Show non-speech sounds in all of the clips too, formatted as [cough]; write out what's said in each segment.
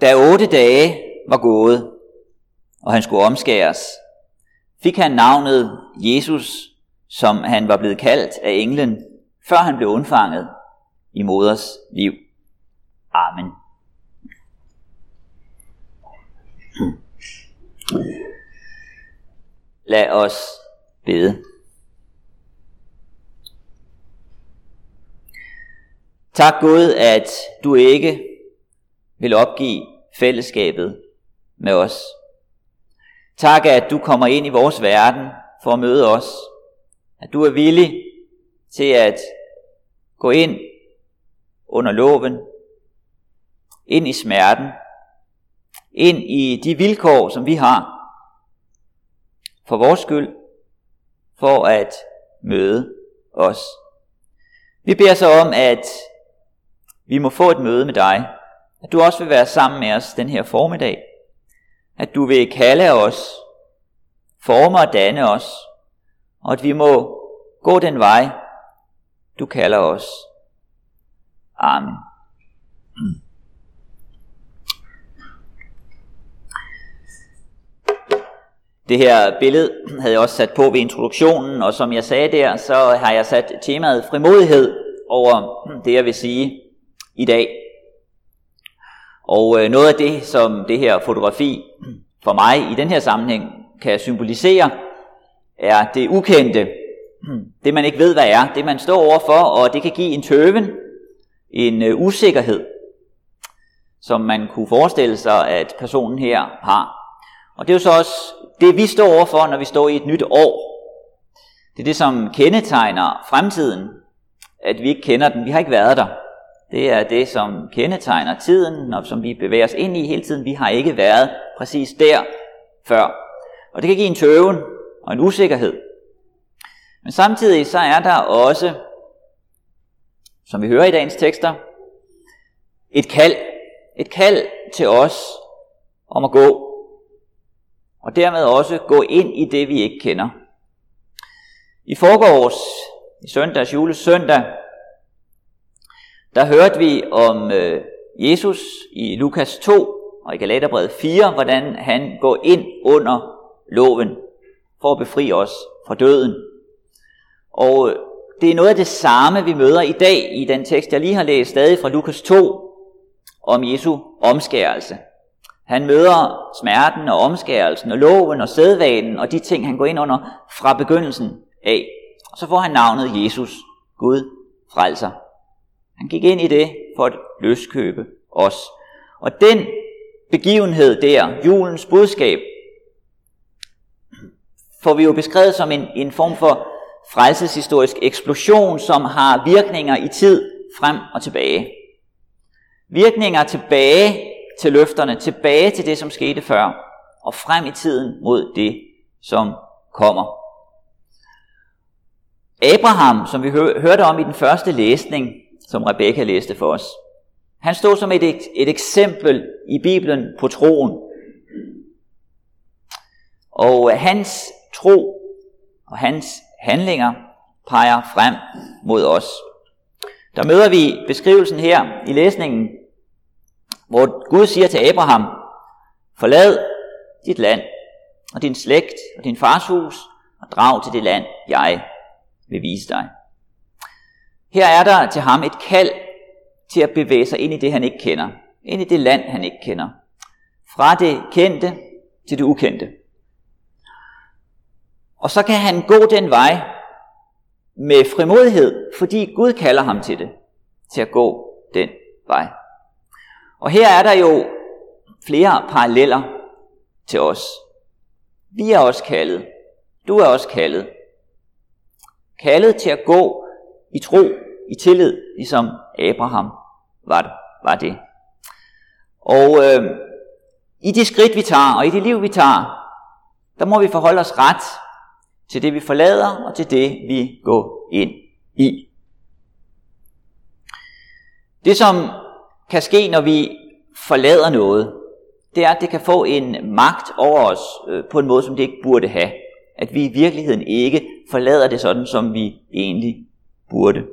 Da otte dage var gået, og han skulle omskæres, fik han navnet Jesus, som han var blevet kaldt af englen, før han blev undfanget i moders liv. Amen. Lad os bede. Tak Gud, at du ikke vil opgive fællesskabet med os. Tak, at du kommer ind i vores verden for at møde os. At du er villig til at gå ind under loven, ind i smerten, ind i de vilkår, som vi har, for vores skyld, for at møde os. Vi beder så om, at vi må få et møde med dig, at du også vil være sammen med os den her formiddag, at du vil kalde os, forme og danne os, og at vi må gå den vej, du kalder os. Amen. Det her billede havde jeg også sat på ved introduktionen, og som jeg sagde der, så har jeg sat temaet frimodighed over det, jeg vil sige i dag. Og øh, noget af det, som det her fotografi for mig i den her sammenhæng kan symbolisere, er det ukendte. Det man ikke ved, hvad er. Det man står overfor, og det kan give en tøven, en øh, usikkerhed, som man kunne forestille sig, at personen her har. Og det er jo så også det, vi står overfor, når vi står i et nyt år. Det er det, som kendetegner fremtiden, at vi ikke kender den. Vi har ikke været der. Det er det, som kendetegner tiden, og som vi bevæger os ind i hele tiden. Vi har ikke været præcis der før. Og det kan give en tøven og en usikkerhed. Men samtidig så er der også, som vi hører i dagens tekster, et kald. Et kald til os om at gå. Og dermed også gå ind i det, vi ikke kender. I forgårs, i søndags, julesøndag, der hørte vi om øh, Jesus i Lukas 2 og i Galaterbrevet 4, hvordan han går ind under loven for at befri os fra døden. Og øh, det er noget af det samme, vi møder i dag i den tekst, jeg lige har læst stadig fra Lukas 2 om Jesu omskærelse. Han møder smerten og omskærelsen og loven og sædvanen og de ting, han går ind under fra begyndelsen af. Og så får han navnet Jesus, Gud frelser. Han gik ind i det for at løskøbe os. Og den begivenhed der, julens budskab, får vi jo beskrevet som en, en form for frelseshistorisk eksplosion, som har virkninger i tid frem og tilbage. Virkninger tilbage til løfterne, tilbage til det, som skete før, og frem i tiden mod det, som kommer. Abraham, som vi hørte om i den første læsning, som Rebekka læste for os. Han stod som et, et eksempel i Bibelen på troen. Og hans tro og hans handlinger peger frem mod os. Der møder vi beskrivelsen her i læsningen, hvor Gud siger til Abraham, forlad dit land og din slægt og din fars hus og drag til det land, jeg vil vise dig. Her er der til ham et kald til at bevæge sig ind i det, han ikke kender. Ind i det land, han ikke kender. Fra det kendte til det ukendte. Og så kan han gå den vej med frimodighed, fordi Gud kalder ham til det, til at gå den vej. Og her er der jo flere paralleller til os. Vi er også kaldet. Du er også kaldet. Kaldet til at gå i tro, i tillid, ligesom Abraham var, var det. Og øh, i de skridt, vi tager, og i det liv, vi tager, der må vi forholde os ret til det, vi forlader, og til det, vi går ind i. Det, som kan ske, når vi forlader noget, det er, at det kan få en magt over os øh, på en måde, som det ikke burde have. At vi i virkeligheden ikke forlader det sådan, som vi egentlig burde.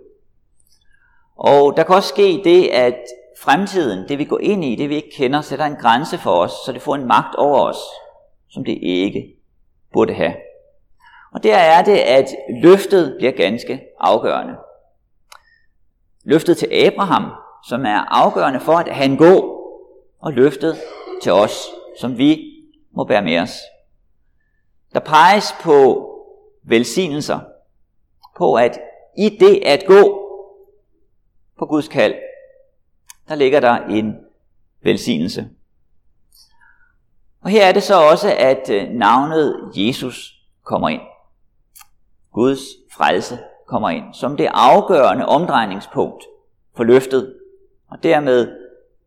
Og der kan også ske det, at fremtiden, det vi går ind i, det vi ikke kender, sætter en grænse for os, så det får en magt over os, som det ikke burde have. Og der er det, at løftet bliver ganske afgørende. Løftet til Abraham, som er afgørende for, at han går, og løftet til os, som vi må bære med os. Der peges på velsignelser, på at i det at gå på Guds kald, der ligger der en velsignelse. Og her er det så også, at øh, navnet Jesus kommer ind. Guds frelse kommer ind som det afgørende omdrejningspunkt for løftet, og dermed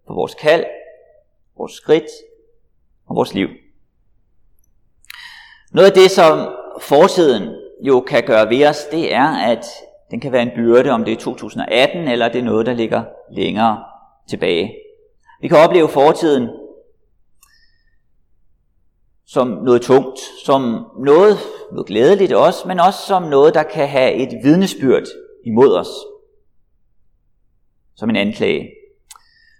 for vores kald, vores skridt og vores liv. Noget af det, som fortiden jo kan gøre ved os, det er, at den kan være en byrde, om det er 2018, eller det er noget, der ligger længere tilbage. Vi kan opleve fortiden som noget tungt, som noget, noget glædeligt også, men også som noget, der kan have et vidnesbyrd imod os. Som en anklage.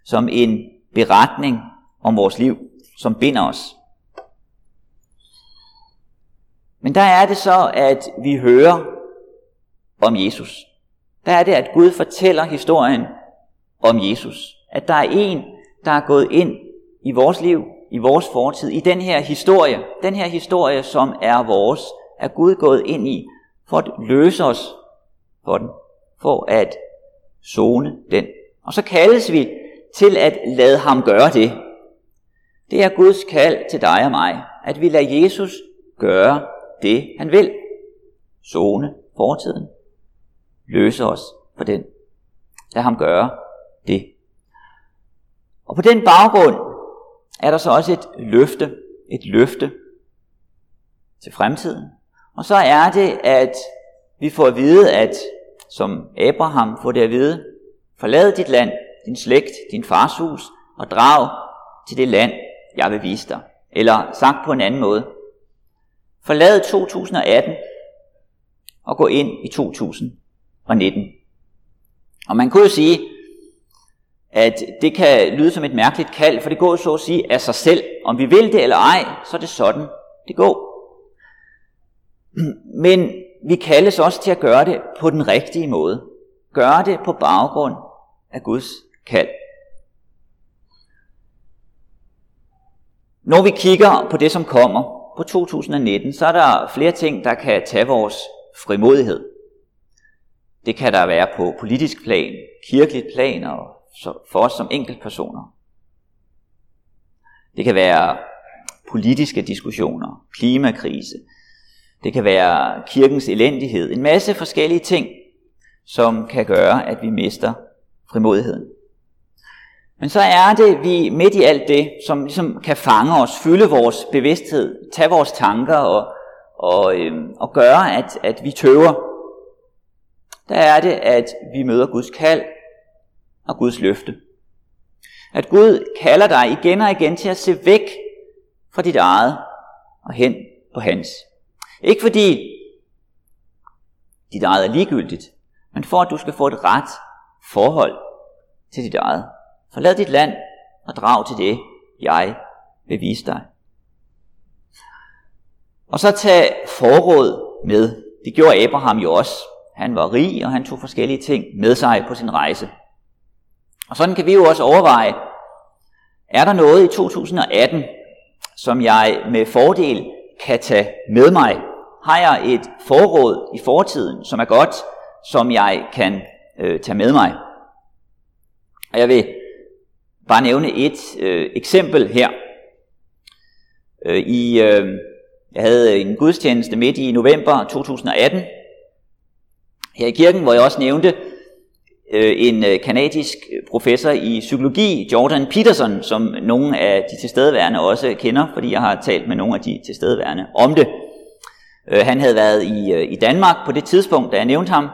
Som en beretning om vores liv, som binder os. Men der er det så, at vi hører om Jesus. Der er det, at Gud fortæller historien om Jesus. At der er en, der er gået ind i vores liv, i vores fortid, i den her historie, den her historie, som er vores, er Gud gået ind i, for at løse os for den, for at zone den. Og så kaldes vi til at lade ham gøre det. Det er Guds kald til dig og mig, at vi lader Jesus gøre det, han vil. Zone fortiden. Løse os for den. Lad ham gøre det. Og på den baggrund er der så også et løfte, et løfte til fremtiden. Og så er det, at vi får at vide, at som Abraham får det at vide, forlad dit land, din slægt, din fars hus, og drag til det land, jeg vil vise dig. Eller sagt på en anden måde. Forlad 2018 og gå ind i 2000. Og man kunne jo sige, at det kan lyde som et mærkeligt kald, for det går så at sige af sig selv. Om vi vil det eller ej, så er det sådan, det går. Men vi kaldes også til at gøre det på den rigtige måde. Gøre det på baggrund af Guds kald. Når vi kigger på det, som kommer på 2019, så er der flere ting, der kan tage vores frimodighed. Det kan der være på politisk plan, kirkeligt plan og for os som enkeltpersoner. Det kan være politiske diskussioner, klimakrise, det kan være kirkens elendighed, en masse forskellige ting, som kan gøre, at vi mister frimodigheden. Men så er det, vi midt i alt det, som ligesom kan fange os, fylde vores bevidsthed, tage vores tanker og, og, øhm, og gøre, at, at vi tøver. Der er det, at vi møder Guds kald og Guds løfte. At Gud kalder dig igen og igen til at se væk fra dit eget og hen på hans. Ikke fordi dit eget er ligegyldigt, men for at du skal få et ret forhold til dit eget. Forlad dit land og drag til det, jeg vil vise dig. Og så tag forråd med. Det gjorde Abraham jo også. Han var rig, og han tog forskellige ting med sig på sin rejse. Og sådan kan vi jo også overveje, er der noget i 2018, som jeg med fordel kan tage med mig? Har jeg et forråd i fortiden, som er godt, som jeg kan øh, tage med mig? Og jeg vil bare nævne et øh, eksempel her. Øh, i, øh, jeg havde en gudstjeneste midt i november 2018 her i kirken, hvor jeg også nævnte øh, en øh, kanadisk professor i psykologi, Jordan Peterson, som nogle af de tilstedeværende også kender, fordi jeg har talt med nogle af de tilstedeværende om det. Øh, han havde været i, øh, i Danmark på det tidspunkt, da jeg nævnte ham,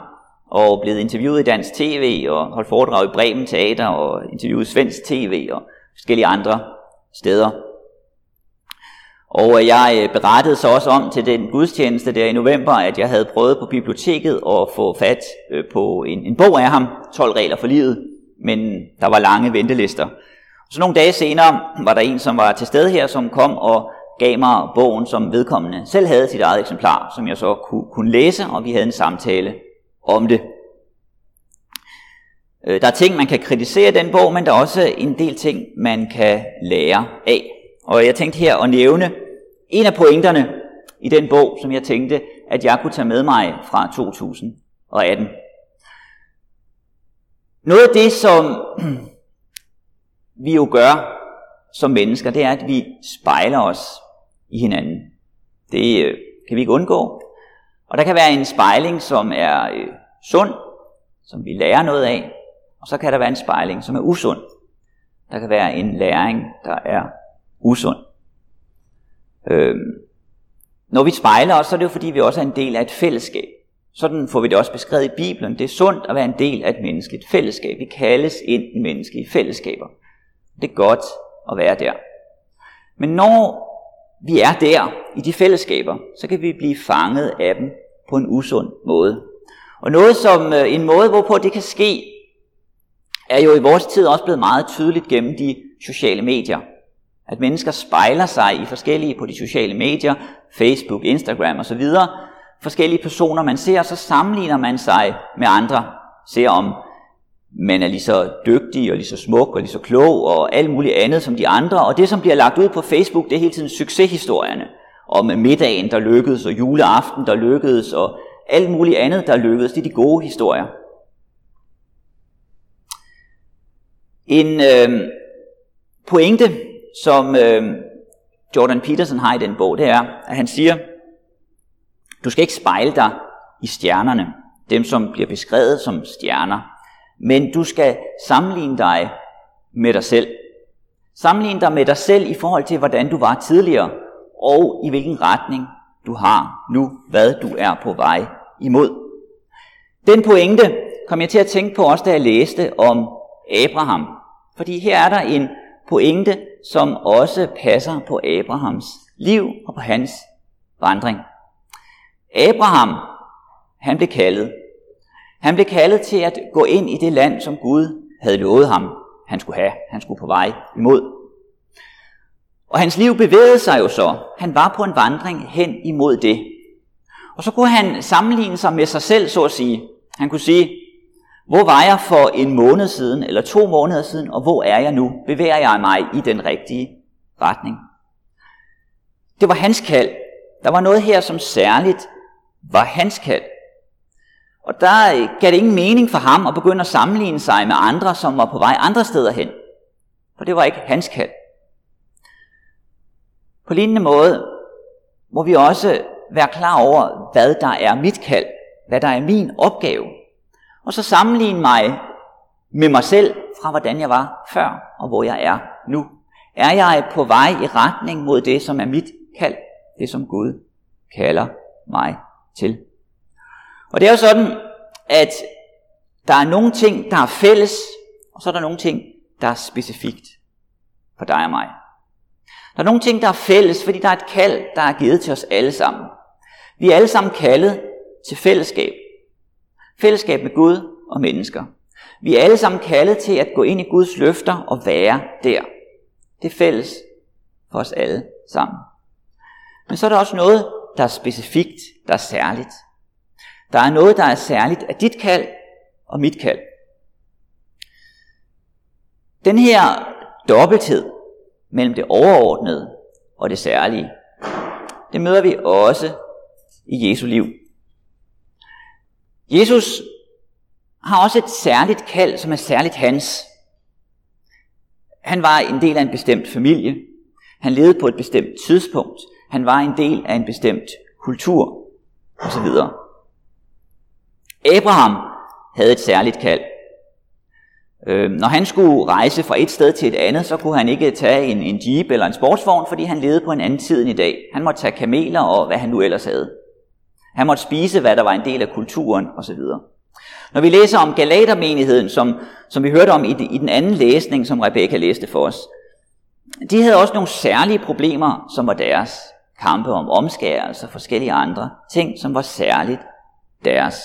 og blevet interviewet i Dansk TV, og holdt foredrag i Bremen Teater, og interviewet Svensk TV, og forskellige andre steder. Og jeg øh, berettede så også om til den gudstjeneste der i november, at jeg havde prøvet på biblioteket at få fat øh, på en, en bog af ham, 12 regler for livet, men der var lange ventelister. Så nogle dage senere var der en, som var til stede her, som kom og gav mig bogen, som vedkommende selv havde sit eget eksemplar, som jeg så kunne, kunne læse, og vi havde en samtale om det. Øh, der er ting, man kan kritisere den bog, men der er også en del ting, man kan lære af. Og jeg tænkte her at nævne en af pointerne i den bog, som jeg tænkte, at jeg kunne tage med mig fra 2018. Noget af det, som [clears throat] vi jo gør som mennesker, det er, at vi spejler os i hinanden. Det øh, kan vi ikke undgå. Og der kan være en spejling, som er øh, sund, som vi lærer noget af, og så kan der være en spejling, som er usund. Der kan være en læring, der er usund. Øhm, når vi spejler os, så er det jo fordi, vi også er en del af et fællesskab. Sådan får vi det også beskrevet i Bibelen. Det er sundt at være en del af et menneskeligt fællesskab. Vi kaldes ind i menneskelige fællesskaber. Det er godt at være der. Men når vi er der i de fællesskaber, så kan vi blive fanget af dem på en usund måde. Og noget som øh, en måde, hvorpå det kan ske, er jo i vores tid også blevet meget tydeligt gennem de sociale medier. At mennesker spejler sig i forskellige på de sociale medier, Facebook, Instagram osv. Forskellige personer man ser, så sammenligner man sig med andre. Ser om man er lige så dygtig og lige så smuk og lige så klog og alt muligt andet som de andre. Og det, som bliver lagt ud på Facebook, det er hele tiden succeshistorierne. Om middagen, der lykkedes, og juleaften, der lykkedes, og alt muligt andet, der lykkedes. Det er de gode historier. En øh, pointe, som øh, Jordan Peterson har i den bog, det er, at han siger, du skal ikke spejle dig i stjernerne, dem som bliver beskrevet som stjerner, men du skal sammenligne dig med dig selv. Sammenligne dig med dig selv i forhold til, hvordan du var tidligere, og i hvilken retning du har nu, hvad du er på vej imod. Den pointe kom jeg til at tænke på også, da jeg læste om Abraham. Fordi her er der en pointe, som også passer på Abrahams liv og på hans vandring. Abraham, han blev kaldet han blev kaldet til at gå ind i det land, som Gud havde lovet ham, han skulle have. Han skulle på vej imod. Og hans liv bevægede sig jo så. Han var på en vandring hen imod det. Og så kunne han sammenligne sig med sig selv, så at sige. Han kunne sige, hvor var jeg for en måned siden, eller to måneder siden, og hvor er jeg nu? Bevæger jeg mig i den rigtige retning? Det var hans kald. Der var noget her, som særligt var hans kald. Og der øh, gav det ingen mening for ham at begynde at sammenligne sig med andre, som var på vej andre steder hen. For det var ikke hans kald. På lignende måde må vi også være klar over, hvad der er mit kald, hvad der er min opgave. Og så sammenligne mig med mig selv fra hvordan jeg var før og hvor jeg er nu. Er jeg på vej i retning mod det, som er mit kald, det som Gud kalder mig til? Og det er jo sådan, at der er nogle ting, der er fælles, og så er der nogle ting, der er specifikt for dig og mig. Der er nogle ting, der er fælles, fordi der er et kald, der er givet til os alle sammen. Vi er alle sammen kaldet til fællesskab. Fællesskab med Gud og mennesker. Vi er alle sammen kaldet til at gå ind i Guds løfter og være der. Det er fælles for os alle sammen. Men så er der også noget, der er specifikt, der er særligt. Der er noget, der er særligt af dit kald og mit kald. Den her dobbelthed mellem det overordnede og det særlige, det møder vi også i Jesu liv. Jesus har også et særligt kald, som er særligt hans. Han var en del af en bestemt familie. Han levede på et bestemt tidspunkt. Han var en del af en bestemt kultur osv. Abraham havde et særligt kald. Øh, når han skulle rejse fra et sted til et andet, så kunne han ikke tage en, en jeep eller en sportsvogn, fordi han levede på en anden tid end i dag. Han måtte tage kameler og hvad han nu ellers havde. Han måtte spise, hvad der var en del af kulturen osv. Når vi læser om Galatermenigheden, som, som vi hørte om i, i den anden læsning, som Rebecca læste for os, de havde også nogle særlige problemer, som var deres. Kampe om omskærelse og forskellige andre ting, som var særligt deres.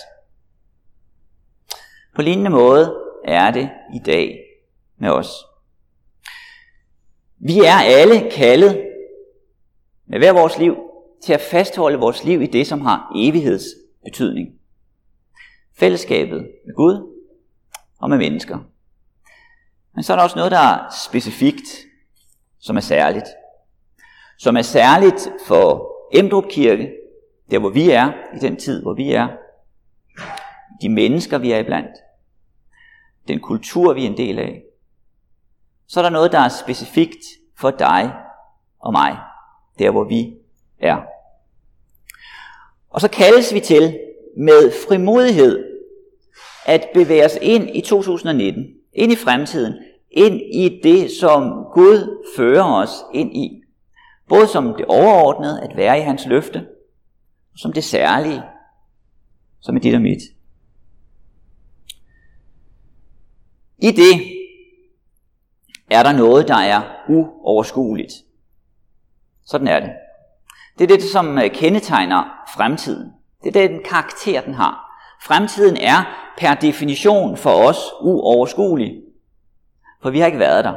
På lignende måde er det i dag med os. Vi er alle kaldet med hver vores liv til at fastholde vores liv i det, som har evighedsbetydning. Fællesskabet med Gud og med mennesker. Men så er der også noget, der er specifikt, som er særligt. Som er særligt for Emdrup Kirke, der hvor vi er, i den tid, hvor vi er. De mennesker, vi er iblandt. Den kultur, vi er en del af. Så er der noget, der er specifikt for dig og mig, der hvor vi er. Og så kaldes vi til med frimodighed at bevæge os ind i 2019, ind i fremtiden, ind i det, som Gud fører os ind i. Både som det overordnede, at være i hans løfte, og som det særlige, som er dit og mit. I det er der noget, der er uoverskueligt. Sådan er det. Det er det, som øh, kendetegner fremtiden. Det er den karakter, den har. Fremtiden er per definition for os uoverskuelig. For vi har ikke været der.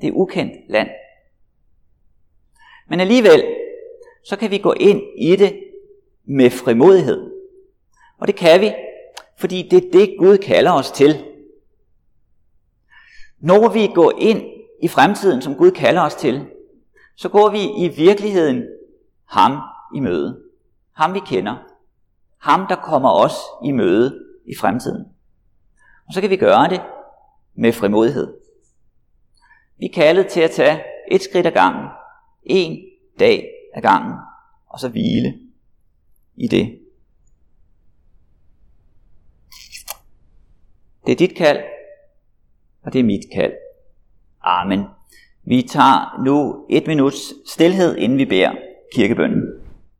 Det er ukendt land. Men alligevel, så kan vi gå ind i det med frimodighed. Og det kan vi, fordi det er det, Gud kalder os til. Når vi går ind i fremtiden, som Gud kalder os til, så går vi i virkeligheden ham i møde. Ham vi kender. Ham, der kommer os i møde i fremtiden. Og så kan vi gøre det med frimodighed. Vi er kaldet til at tage et skridt ad gangen, en dag ad gangen, og så hvile i det. Det er dit kald, og det er mit kald. Amen. Vi tager nu et minuts stillhed, inden vi beder Kirgebünden.